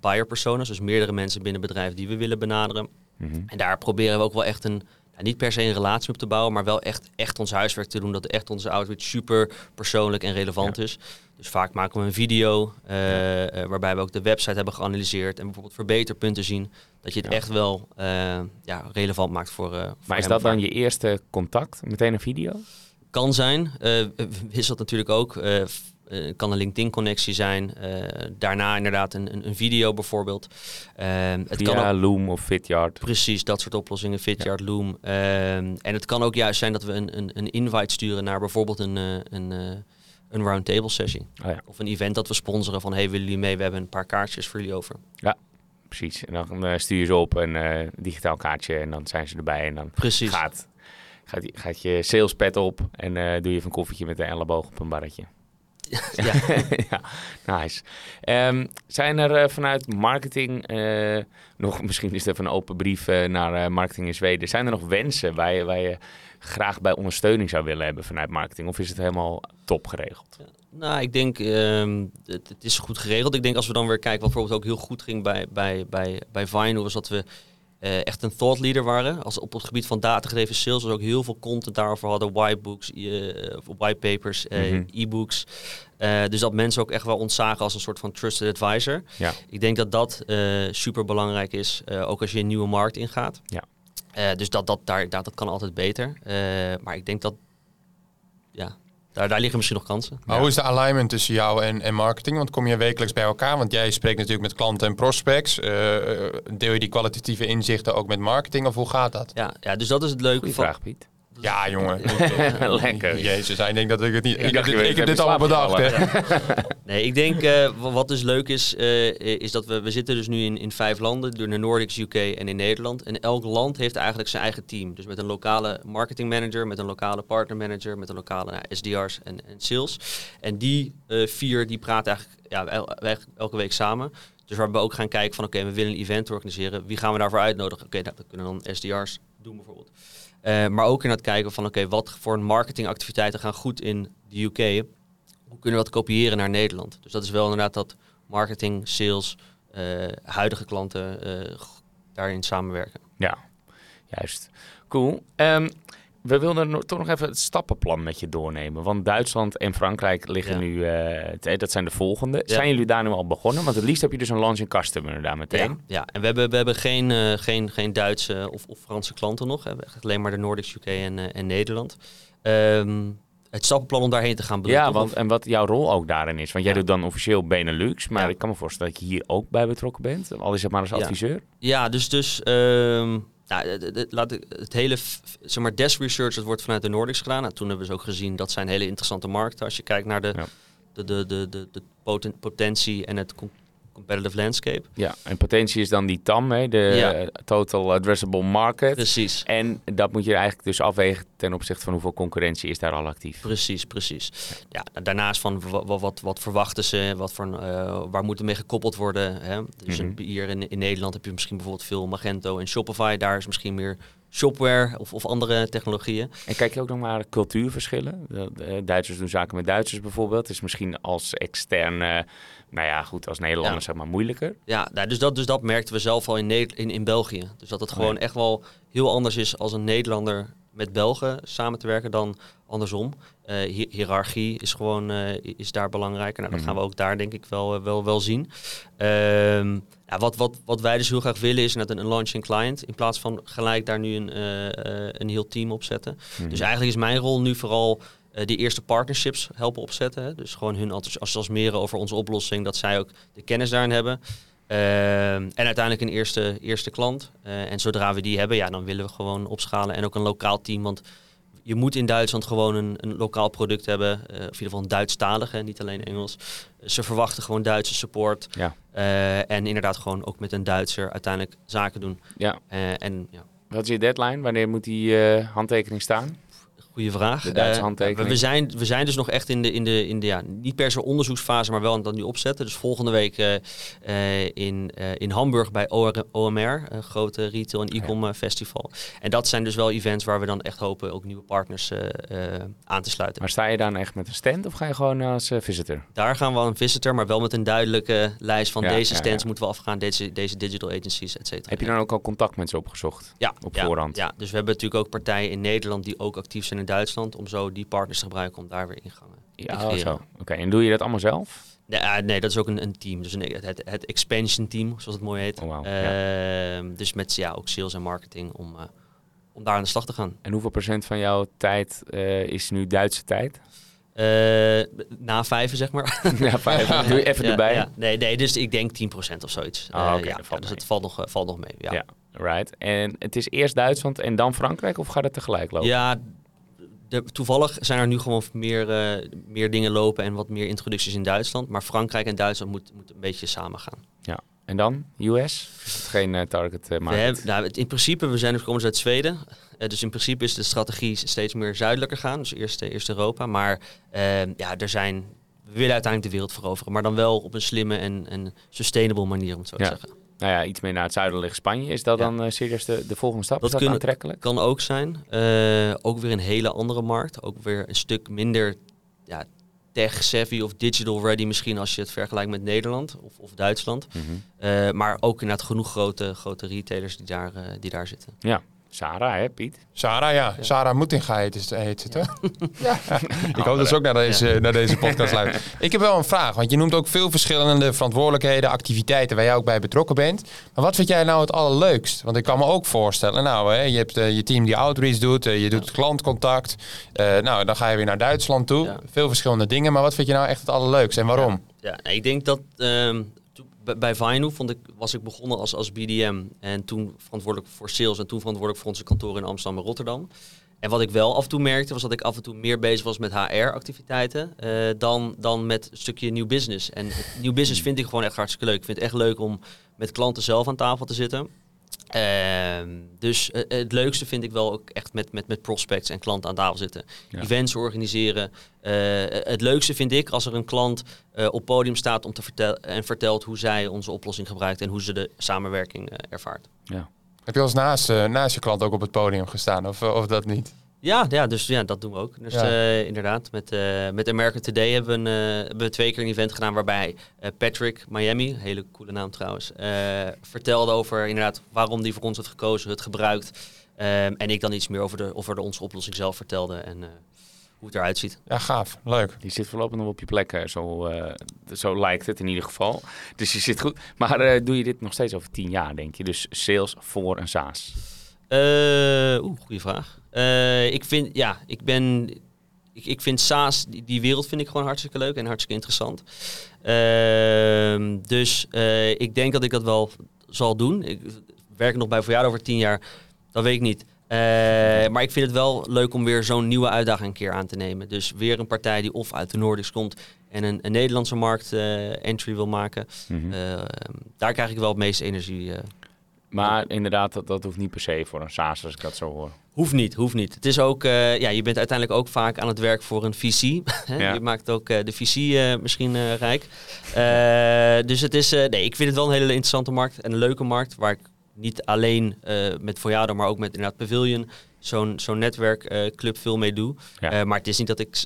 Speaker 1: buyer personas. Dus meerdere mensen binnen het bedrijf die we willen benaderen.
Speaker 2: Mhm.
Speaker 1: En daar proberen we ook wel echt een, nou, niet per se een relatie op te bouwen, maar wel echt, echt ons huiswerk te doen. Dat echt onze outreach super persoonlijk en relevant is. Dus vaak maken we een video eh, eh, waarbij we ook de website hebben geanalyseerd en bijvoorbeeld verbeterpunten zien. Dat je het
Speaker 2: Ja.
Speaker 1: echt wel ja, relevant maakt voor. eh, voor
Speaker 2: Maar is dat dan je eerste contact? Meteen een video?
Speaker 1: Kan zijn. wisselt natuurlijk ook. Eh, kan een LinkedIn-connectie zijn. eh, daarna inderdaad een, een, een video bijvoorbeeld. Ehm, het kan ook
Speaker 2: Via Loom of Vidyard?
Speaker 1: Precies, dat soort oplossingen. Vidyard, Loom. Ehm, en het kan ook juist zijn dat we een, een, een invite sturen naar bijvoorbeeld een, eh, een, een roundtable sessie.
Speaker 2: Oh ja,
Speaker 1: Of een event dat we sponsoren van... hey, willen jullie mee? We hebben een paar kaartjes voor jullie over.
Speaker 2: precies. En dan stuur je ze op een digitaal kaartje en dan zijn ze erbij en dan
Speaker 1: Precies.
Speaker 2: gaat, gaat, gaat je salespad op en doe je even een koffietje met een elleboog op een barretje. [laughs]
Speaker 1: Ja. [laughs]
Speaker 2: ja, nice. Ehm, zijn er eh, vanuit marketing, eh, nog [laughs] misschien is het even een open brief eh, naar eh, marketing in Zweden. Zijn er nog wensen waar je, waar je graag bij ondersteuning zou willen hebben vanuit marketing? Of is het helemaal top geregeld?
Speaker 1: Nou, ik denk, ehm, het, het is goed geregeld. Ik denk als we dan weer kijken, wat bijvoorbeeld ook heel goed ging bij, bij, bij, bij Vine, was dat we eh, echt een thought leader waren. Als op het gebied van datagedreven sales, was ook heel veel content daarover hadden. Whitebooks, uh, of whitepapers, eh,
Speaker 2: Mhm.
Speaker 1: e-books. Eh, dus dat mensen ook echt wel ontzagen als een soort van trusted advisor.
Speaker 2: Ja.
Speaker 1: Ik denk dat dat eh, super belangrijk is, eh, ook als je een nieuwe markt ingaat.
Speaker 2: Ja.
Speaker 1: Eh, dus dat, dat, daar, daar, dat kan altijd beter. Eh, maar ik denk dat, ja, daar, daar liggen misschien nog kansen.
Speaker 3: Maar hoe is de alignment tussen jou en, en marketing? Want kom je wekelijks bij elkaar? Want jij spreekt natuurlijk met klanten en prospects. Eh, deel je die kwalitatieve inzichten ook met marketing? Of hoe gaat dat?
Speaker 1: Ja, ja, dus dat is het leuke
Speaker 2: Goeie
Speaker 1: van...
Speaker 2: vraag, Piet.
Speaker 3: Ja, [laughs] jongen. [laughs]
Speaker 2: Lekker.
Speaker 3: Jezus, hij denkt dat ik het niet... Ik,
Speaker 2: dacht,
Speaker 3: heb dit- ik heb allemaal bedacht, hè? [laughs]
Speaker 1: Nee, ik denk eh, wa- wat dus leuk is, eh, is dat we, we zitten dus nu in, in vijf landen, door de Nordics, UK en in Nederland. En elk land heeft eigenlijk zijn eigen team. Dus met een lokale marketing manager, met een lokale partner manager, met een lokale nou, SDR's en, en sales. En die eh, vier, die praten eigenlijk ja, el- el- elke week samen. Dus waar we ook gaan kijken van oké, we willen een event organiseren. Wie gaan we daarvoor uitnodigen? Oké, nou, dat kunnen dan SDR's doen bijvoorbeeld. Eh, maar ook in het kijken van oké, wat voor marketingactiviteiten gaan goed in de UK hoe kunnen we dat kopiëren naar Nederland? Dus dat is wel inderdaad dat marketing, sales, eh, huidige klanten eh, daarin samenwerken.
Speaker 2: Ja, juist. Cool. Ehm, we wilden toch nog even het stappenplan met je doornemen. Want Duitsland en Frankrijk liggen
Speaker 1: Ja.
Speaker 2: nu, eh, dat zijn de volgende.
Speaker 1: Ja.
Speaker 2: Zijn jullie daar nu al begonnen? Want het liefst heb je dus een launching customer daar meteen.
Speaker 1: Ja, ja. en we hebben, we hebben geen, eh, geen, geen Duitse of, of Franse klanten nog. We hebben echt alleen maar de Nordics, UK en, eh, en Nederland. Ehm, het stappenplan om daarheen te gaan bedoel je
Speaker 2: Ja, want
Speaker 1: Of-
Speaker 2: en wat jouw rol ook daarin is. Want jij
Speaker 1: Ja.
Speaker 2: doet dan officieel Benelux, maar
Speaker 1: Ja.
Speaker 2: ik kan me voorstellen dat je hier ook bij betrokken bent. Al is het maar als adviseur.
Speaker 1: Ja, dus, dus ehm, nou, het, het- laat ik, het hele zeg maar, desk research dat wordt vanuit de Nordics gedaan. Nou, toen hebben we dus ook gezien dat zijn hele interessante markten. Als je kijkt naar de,
Speaker 2: Ja.
Speaker 1: de, de, de, de, de poten- potentie en het competitive landscape.
Speaker 2: Ja, en potentie is dan die TAM, hè, de
Speaker 1: Ja.
Speaker 2: eh, Total Addressable Market.
Speaker 1: Precies.
Speaker 2: En dat moet je eigenlijk dus afwegen ten opzichte van hoeveel concurrentie is daar al actief.
Speaker 1: Precies, precies. Ja, daarnaast van wa- wa- wat, wat, verwachten ze, wat voor, eh, waar moet er mee gekoppeld worden. Hè? Dus
Speaker 2: Mhm.
Speaker 1: hier in, in Nederland heb je misschien bijvoorbeeld veel Magento en Shopify. Daar is misschien meer shopware of, of andere technologieën.
Speaker 2: En kijk je ook nog naar cultuurverschillen? De, de Duitsers doen zaken met Duitsers bijvoorbeeld. is misschien als extern, eh, nou ja, goed, als Nederlander
Speaker 1: Ja.
Speaker 2: zeg maar moeilijker.
Speaker 1: Ja, nou, dus, dat, dus dat merkten we zelf al in, Ne- in, in België. Dus dat het
Speaker 2: Oh,
Speaker 1: gewoon echt wel heel anders is als een Nederlander met Belgen samen te werken dan andersom. Eh hi- hiërarchie is gewoon eh, is daar belangrijker. Nou, dat
Speaker 2: Mhm.
Speaker 1: gaan we ook daar denk ik wel, eh, wel, wel zien. Ehm, ja, wat, wat, wat wij dus heel graag willen is net een, een launching client. In plaats van gelijk daar nu een, een heel team op zetten.
Speaker 2: Mhm.
Speaker 1: Dus eigenlijk is mijn rol nu vooral die eerste partnerships helpen opzetten. Hè. Dus gewoon hun enthousi- enthousiasmeren over onze oplossing. Dat zij ook de kennis daarin hebben. Ehm, en uiteindelijk een eerste, eerste klant. Eh, en zodra we die hebben, ja, dan willen we gewoon opschalen. En ook een lokaal team. Want je moet in Duitsland gewoon een, een lokaal product hebben. eh, of in ieder geval een Duitsstalig, hè, niet alleen Engels. Ze verwachten gewoon Duitse support.
Speaker 2: Ja.
Speaker 1: Eh, en inderdaad gewoon ook met een Duitser uiteindelijk zaken doen.
Speaker 2: Ja,
Speaker 1: Eh, en ja,
Speaker 2: wat is je deadline? Wanneer moet die eh, handtekening staan?
Speaker 1: Goeie vraag.
Speaker 2: De Duitse
Speaker 1: Eh,
Speaker 2: handtekening.
Speaker 1: we, zijn, we zijn dus nog echt in de, in de, in de ja, niet per se onderzoeksfase, maar wel aan het nu opzetten. Dus volgende week eh, eh, in, in Hamburg bij OMR, een grote retail en e-com eh, festival. En dat zijn dus wel events waar we dan echt hopen ook nieuwe partners aan te sluiten.
Speaker 2: Maar sta je dan echt met een stand of ga je gewoon als visitor?
Speaker 1: Daar gaan we een visitor, maar wel met een duidelijke lijst van
Speaker 2: Ja,
Speaker 1: deze stands moeten we afgaan, deze, deze digital agencies, et cetera.
Speaker 2: Heb je dan ook al contact met ze opgezocht?
Speaker 1: ja,
Speaker 2: op
Speaker 1: ja,
Speaker 2: voorhand?
Speaker 1: Ja, dus we hebben natuurlijk ook partijen in Nederland die ook actief zijn in Duitsland, om zo die partners te gebruiken om daar weer ingangen te
Speaker 2: Ja, zo. Oké, en doe je dat allemaal zelf?
Speaker 1: Nee, ah, nee, dat is ook een, een team. Dus een, het, het expansion team, zoals het mooi heet.
Speaker 2: Oh,
Speaker 1: Ehm, Dus met ja, ook sales en marketing om, eh, om daar aan de slag te gaan.
Speaker 2: En hoeveel procent van jouw tijd eh, is nu Duitse tijd?
Speaker 1: Eh, na vijven, zeg maar. [laughs]
Speaker 2: ja, vijf. Doe je even erbij.
Speaker 1: ja. Nee, nee, dus ik denk 10% of zoiets.
Speaker 2: Ah,
Speaker 1: Eh,
Speaker 2: oké,
Speaker 1: ja,
Speaker 2: valt
Speaker 1: dus
Speaker 2: mee.
Speaker 1: het valt nog, eh, valt nog mee. Ja,
Speaker 2: Ja. Right. En het is eerst Duitsland en dan Frankrijk of gaat het tegelijk lopen?
Speaker 1: ja de, toevallig zijn er nu gewoon meer, eh, meer dingen lopen en wat meer introducties in Duitsland. Maar Frankrijk en Duitsland moeten moet een beetje samen gaan.
Speaker 2: En dan US? Is het geen eh, target
Speaker 1: We
Speaker 2: market?
Speaker 1: hebben, nou, in principe, we zijn dus komen uit Zweden. Dus in principe is de strategie steeds meer zuidelijker gaan. Dus eerst, eerst Europa. Maar ehm, ja, er zijn, we willen uiteindelijk de wereld veroveren. Maar dan wel op een slimme en, en sustainable manier, om het zo te
Speaker 2: Ja.
Speaker 1: zeggen.
Speaker 2: Nou ja, iets meer naar het zuiden ligt Spanje. Is dat
Speaker 1: Ja.
Speaker 2: dan eh, serieus de, de volgende stap?
Speaker 1: Dat
Speaker 2: is dat
Speaker 1: kunnen-
Speaker 2: aantrekkelijk?
Speaker 1: Kan ook zijn. Eh, ook weer een hele andere markt. Ook weer een stuk minder ja, tech-savvy of digital-ready misschien als je het vergelijkt met Nederland of, of Duitsland.
Speaker 2: Mhm.
Speaker 1: Eh, maar ook inderdaad genoeg grote, grote retailers die daar, die daar zitten.
Speaker 2: Ja, Sarah hè Piet?
Speaker 3: Sarah, ja. Sarah Moetinga heet, het- heet ze toch? [laughs] ja. Ik hoop dat ze ook naar deze, naar deze podcast luistert. Ik heb wel een vraag, want je noemt ook veel verschillende verantwoordelijkheden, activiteiten waar jij ook bij betrokken bent. Maar wat vind jij nou het allerleukst? Want ik kan me ook voorstellen, nou, hè, je hebt eh, je team die outreach doet, eh, je doet klantcontact. Eh, nou, dan ga je weer naar Duitsland toe.
Speaker 1: Ja.
Speaker 3: Veel verschillende dingen, maar wat vind je nou echt het allerleukst en waarom?
Speaker 1: Ja, nee, ik denk dat ehm, bij- Vino vond ik, was ik begonnen als, als BDM en toen verantwoordelijk voor sales en toen verantwoordelijk voor onze kantoren in Amsterdam en Rotterdam. En wat ik wel af en toe merkte, was dat ik af en toe meer bezig was met HR-activiteiten dan, dan met een stukje nieuw business. En nieuw business vind ik gewoon echt hartstikke leuk. Ik vind het echt leuk om met klanten zelf aan tafel te zitten. Ehm, dus eh, het leukste vind ik wel ook echt met, met, met prospects en klanten aan tafel zitten.
Speaker 2: Ja.
Speaker 1: Events organiseren. Eh, het leukste vind ik als er een klant eh, op podium staat om te vertellen en vertelt hoe zij onze oplossing gebruikt en hoe ze de samenwerking eh, ervaart.
Speaker 2: Ja.
Speaker 3: Heb je al eens naast, eh, naast je klant ook op het podium gestaan of, of dat niet?
Speaker 1: Ja, ja, dus ja, dat doen we ook. Dus
Speaker 3: Ja.
Speaker 1: eh, inderdaad, met, eh met American Today hebben we, een, eh, hebben we twee keer een event gedaan waarbij eh, Patrick Miami, hele coole naam trouwens, eh, vertelde over inderdaad waarom die voor ons had gekozen, het gebruikt. Ehm, en ik dan iets meer over, de, over de onze oplossing zelf vertelde en eh, hoe het eruit ziet.
Speaker 3: Ja, gaaf. Leuk.
Speaker 2: Die zit voorlopig nog op je plek, hè. zo, eh, zo lijkt het in ieder geval. Dus je zit goed. Maar eh, doe je dit nog steeds over tien jaar, denk je? Dus sales voor een SaaS.
Speaker 1: Eh, Oeh, goede vraag. Eh, ik vind, ja, ik ben, ik, ik vind SaaS, die, die wereld vind ik gewoon hartstikke leuk en hartstikke interessant. Ehm, dus eh, ik denk dat ik dat wel zal doen. Ik werk nog bij jou over tien jaar, dat weet ik niet. Eh, maar ik vind het wel leuk om weer zo'n nieuwe uitdaging een keer aan te nemen. Dus weer een partij die of uit de Noordics komt en een, een Nederlandse markt entry wil maken.
Speaker 2: Mhm.
Speaker 1: Eh, daar krijg ik wel het meeste energie
Speaker 2: Maar inderdaad, dat, dat hoeft niet per se voor een SaaS, als ik dat zo hoor.
Speaker 1: Hoeft niet, hoeft niet. Het is ook, eh, ja, je bent uiteindelijk ook vaak aan het werk voor een VC. [laughs] hè?
Speaker 2: Ja.
Speaker 1: Je maakt ook eh, de VC eh, misschien rijk. Dus het is, nee, ik vind het wel een hele interessante markt en een leuke markt waar ik niet alleen met Voyado, maar ook met inderdaad Pavilion, zo'n zo'n netwerkclub veel mee doe.
Speaker 2: Ja.
Speaker 1: Maar het is niet dat ik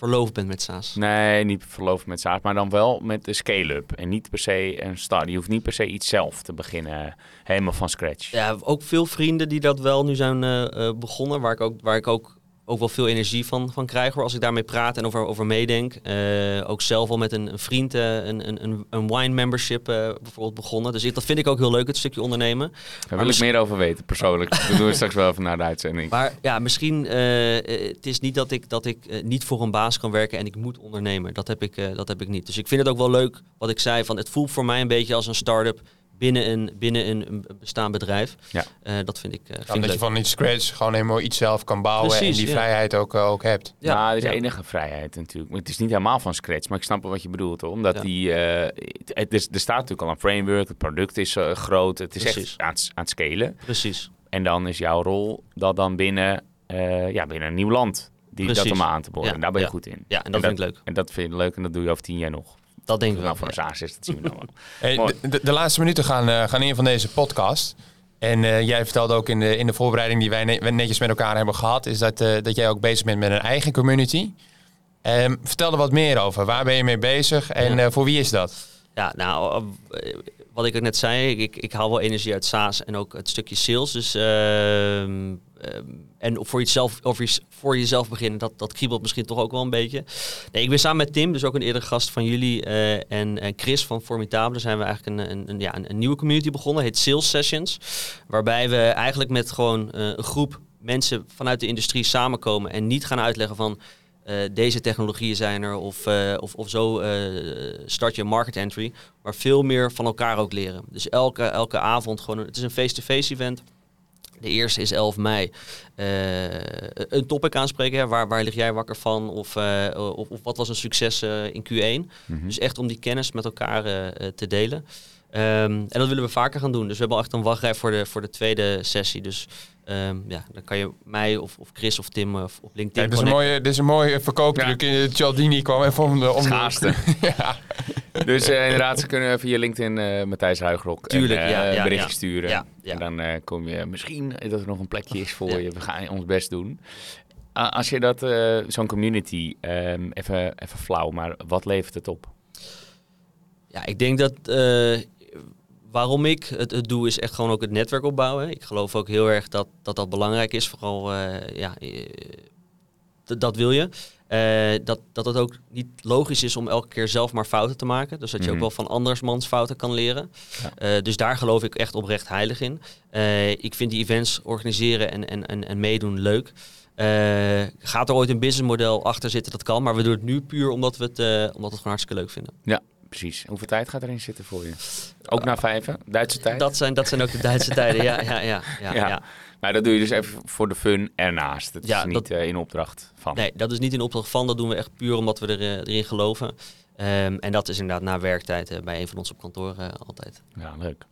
Speaker 1: verloofd ben met SaaS.
Speaker 2: Nee, niet verloofd met SaaS, maar dan wel met de scale-up. En niet per se een start. Je hoeft niet per se iets zelf te beginnen, helemaal van scratch.
Speaker 1: Ja, ook veel vrienden die dat wel nu zijn eh, eh, begonnen, waar ik ook, waar ik ook, ook wel veel energie van, van krijg hoor, als ik daarmee praat en over, over meedenk. Eh, ook zelf al met een, een vriend eh, een, een, een, wine membership eh, bijvoorbeeld begonnen. Dus ik, dat vind ik ook heel leuk, het stukje ondernemen.
Speaker 2: Daar wil ik meer over weten, persoonlijk. [laughs] Dat doen we straks wel even naar de uitzending.
Speaker 1: Maar ja, misschien, het is niet dat ik, dat ik niet voor een baas kan werken en ik moet ondernemen. Dat heb ik, dat heb ik niet. Dus ik vind het ook wel leuk wat ik zei, van het voelt voor mij een beetje als een start-up binnen een, binnen een, een bestaand bedrijf.
Speaker 2: Ja.
Speaker 1: Eh, dat vind ik, eh, vind
Speaker 3: Ja,
Speaker 1: ik
Speaker 3: omdat je van iets scratch gewoon helemaal iets zelf kan bouwen en die
Speaker 1: ja.
Speaker 3: vrijheid ook, eh, ook hebt.
Speaker 1: Ja,
Speaker 2: dat is
Speaker 1: ja.
Speaker 2: enige vrijheid natuurlijk. Maar het is niet helemaal van scratch, maar ik snap wel wat je bedoelt. Hoor. Omdat
Speaker 1: Ja.
Speaker 2: die, eh, het, het is, er staat natuurlijk al een framework, het product is eh, groot, het is
Speaker 1: Precies.
Speaker 2: echt aan, het- aan het scalen.
Speaker 1: Precies.
Speaker 2: En dan is jouw rol dat dan binnen, eh, ja, binnen een nieuw land, die dat om aan te boren.
Speaker 1: Ja,
Speaker 2: En daar ben je
Speaker 1: ja.
Speaker 2: goed in.
Speaker 1: Ja, en dat vind ik leuk.
Speaker 2: En dat vind je leuk en dat doe je over tien jaar nog.
Speaker 1: Dat denk ik wel.
Speaker 2: Nou, voor een
Speaker 1: ja.
Speaker 2: SaaS is, dat zien we dan wel. [laughs]
Speaker 3: De, laatste minuten gaan, eh, gaan in van deze podcast. En eh, jij vertelde ook in de, in de voorbereiding die wij ne- netjes met elkaar hebben gehad, is dat, eh, dat jij ook bezig bent met een eigen community. Ehm, vertel er wat meer over. Waar ben je mee bezig en
Speaker 1: Ja.
Speaker 3: eh, voor wie is dat?
Speaker 1: Ja, nou, wat ik ook net zei, ik, ik haal wel energie uit SaaS en ook het stukje sales. Dus, ehm, en voor jezelf, je, voor jezelf beginnen, dat, dat kriebelt misschien toch ook wel een beetje. Nee, ik ben samen met Tim, dus ook een eerdere gast van jullie, eh, en, en Chris van Formidable, zijn we eigenlijk een, een, ja, een, nieuwe community begonnen, heet Sales Sessions. Waarbij we eigenlijk met gewoon eh, een groep mensen vanuit de industrie samenkomen en niet gaan uitleggen van eh, deze technologieën zijn er of, of, of zo start je market entry. Maar veel meer van elkaar ook leren. Dus elke, elke avond gewoon, het is een face-to-face event. De eerste is 11 mei. Eh, een topic aanspreken, hè. Waar, waar lig jij wakker van? Of, eh, of, of wat was een succes eh, in Q1?
Speaker 2: Mhm.
Speaker 1: Dus echt om die kennis met elkaar te delen. Ehm, en dat willen we vaker gaan doen. Dus we hebben al echt een wachtrij voor de, voor de tweede sessie. Dus ehm, ja, dan kan je mij of, of Chris of Tim of op LinkedIn
Speaker 3: Kijk, dit, is een mooie, dit is een mooie verkooptruc. Ja. Cialdini kwam even om de... Om de- ja.
Speaker 2: Dus eh, inderdaad, ze kunnen via LinkedIn eh, Matthijs Huigrok
Speaker 1: Tuurlijk,
Speaker 2: een, eh,
Speaker 1: ja, ja,
Speaker 2: een berichtje
Speaker 1: ja.
Speaker 2: sturen.
Speaker 1: Ja, ja.
Speaker 2: En dan eh, kom je misschien dat er nog een plekje is voor
Speaker 1: Ja.
Speaker 2: je. We gaan ons best doen. Als je dat, eh, zo'n community, ehm, even, even flauw, maar wat levert het op?
Speaker 1: Ja, ik denk dat eh, waarom ik het, het doe is echt gewoon ook het netwerk opbouwen. Ik geloof ook heel erg dat dat, dat belangrijk is. Vooral, eh, ja, eh, dat wil je. Eh, dat, dat het ook niet logisch is om elke keer zelf maar fouten te maken. Dus dat je
Speaker 2: Mhm.
Speaker 1: ook wel van andersmans fouten kan leren.
Speaker 2: Ja.
Speaker 1: Dus daar geloof ik echt oprecht heilig in. Ik vind die events organiseren en, en, en, en meedoen leuk. Eh, gaat er ooit een businessmodel achter zitten? Dat kan. Maar we doen het nu puur omdat we het, omdat we het gewoon hartstikke leuk vinden.
Speaker 2: Ja, precies. Hoeveel tijd gaat erin zitten voor je? Ook na vijven? Duitse tijd?
Speaker 1: Dat zijn, dat zijn ook de Duitse tijden. Ja, ja, ja, ja.
Speaker 2: Maar dat doe je dus even voor de fun ernaast. Het
Speaker 1: Ja,
Speaker 2: is niet eh, in opdracht van.
Speaker 1: Nee, dat is niet in opdracht van. Dat doen we echt puur omdat we er, eh, erin geloven. Ehm, en dat is inderdaad na werktijd eh, bij een van ons op kantoor eh, altijd.
Speaker 2: Ja, leuk.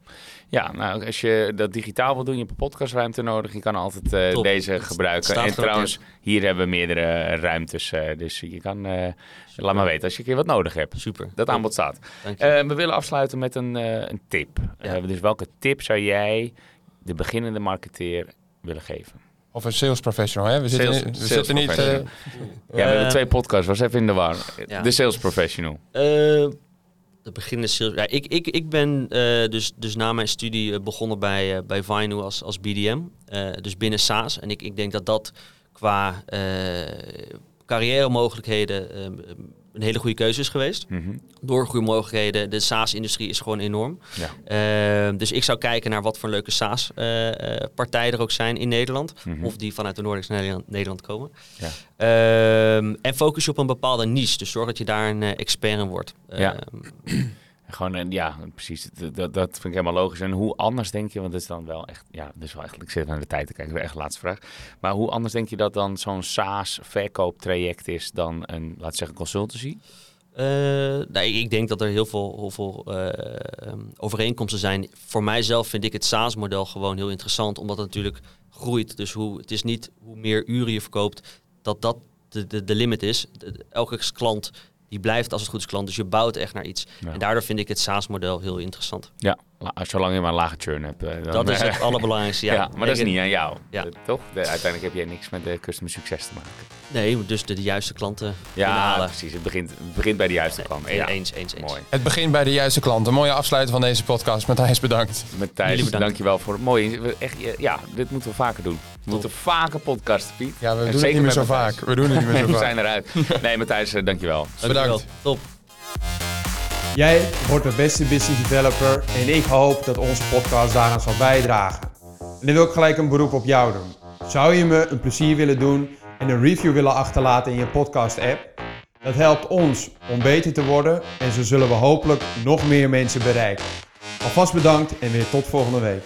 Speaker 2: Ja, nou, als je dat digitaal wil doen, je hebt een podcastruimte nodig. Je kan altijd eh, deze
Speaker 1: Het
Speaker 2: gebruiken. En trouwens, hier hebben we meerdere ruimtes. dus je kan, laat maar weten als je een keer wat nodig hebt.
Speaker 1: Super.
Speaker 2: Dat aanbod staat. We willen afsluiten met een, een tip.
Speaker 1: Ja.
Speaker 2: Dus welke tip zou jij de beginnende marketeer willen geven?
Speaker 3: Of een sales professional, hè? We zitten,
Speaker 2: Sales-
Speaker 3: niet- we
Speaker 2: sales
Speaker 3: zitten niet... eh.
Speaker 2: Ja, we hebben
Speaker 1: Eh,
Speaker 2: twee podcasts. Was even in de war.
Speaker 1: Ja.
Speaker 2: De sales professional.
Speaker 1: Eh, de beginnende sales. Ja, ik, ik, ik ben eh, dus, dus na mijn studie begonnen bij, eh bij Vinu als, als BDM. eh, dus binnen SaaS. En ik, ik denk dat dat qua eh carrière mogelijkheden een hele goede keuze is geweest.
Speaker 2: Mhm.
Speaker 1: Doorgroeimogelijkheden. De SaaS-industrie is gewoon enorm.
Speaker 2: Ja.
Speaker 1: Eh, dus ik zou kijken naar wat voor leuke SaaS-partijen er ook zijn in Nederland.
Speaker 2: Mhm.
Speaker 1: Of die vanuit de Noordics Nederland, Nederland komen.
Speaker 2: Ja.
Speaker 1: Ehm, en focus je op een bepaalde niche. Dus zorg dat je daar een eh, expert in wordt.
Speaker 2: Ja. Gewoon, en ja, precies. Dat, dat, vind ik helemaal logisch. En hoe anders denk je, want dat is dan wel echt, ja, is wel echt, ik zit naar de tijd te kijken, echt de laatste vraag. Maar hoe anders denk je dat dan zo'n SaaS-verkooptraject is dan een, laat zeggen, consultancy?
Speaker 1: Eh, nee, ik denk dat er heel veel, heel veel eh, ehm, overeenkomsten zijn. Voor mijzelf vind ik het SaaS-model gewoon heel interessant, omdat het natuurlijk groeit. Dus hoe, het is niet hoe meer uren je verkoopt, dat dat de, de, de limit is. Elke klant die blijft als het goed is klant, dus je bouwt echt naar iets.
Speaker 2: Ja.
Speaker 1: En daardoor vind ik het SaaS-model heel interessant.
Speaker 2: Ja, la- zolang je maar een lage churn hebt. eh, dan,
Speaker 1: dat is
Speaker 2: eh,
Speaker 1: het allerbelangrijkste. Ja, [laughs]
Speaker 2: Ja, maar dat is niet aan jou.
Speaker 1: Ja.
Speaker 2: Eh, Toch? De- uiteindelijk heb jij niks met de customer succes te maken.
Speaker 1: Nee, dus de, de juiste klanten
Speaker 2: Ja, precies. Het begint, het begint bij de juiste klant.
Speaker 1: Nee,
Speaker 2: Ja,
Speaker 1: Eens, eens, eens.
Speaker 2: mooi.
Speaker 3: Het begint bij de juiste klant. Een mooie afsluiting van deze podcast. Matthijs, bedankt.
Speaker 2: Met Thijs,
Speaker 1: Jullie bedankt.
Speaker 2: dankjewel voor het mooie. we- Echt, ja, dit moeten we vaker doen. We moeten vaker podcasten, Piet.
Speaker 3: Ja, we
Speaker 2: En
Speaker 3: doen het
Speaker 2: zeker
Speaker 3: niet meer zo
Speaker 2: Matthijs.
Speaker 3: vaak. We doen het niet meer [laughs] zo
Speaker 2: We
Speaker 3: vaak.
Speaker 2: zijn eruit. Nee, Matthijs, eh, dankjewel.
Speaker 1: Dankjewel.
Speaker 3: Bedankt.
Speaker 1: Top.
Speaker 4: Jij wordt de beste business developer en ik hoop dat onze podcast daaraan zal bijdragen. En dan wil ik gelijk een beroep op jou doen. Zou je me een plezier willen doen en een review willen achterlaten in je podcast app? Dat helpt ons om beter te worden en zo zullen we hopelijk nog meer mensen bereiken. Alvast bedankt en weer tot volgende week.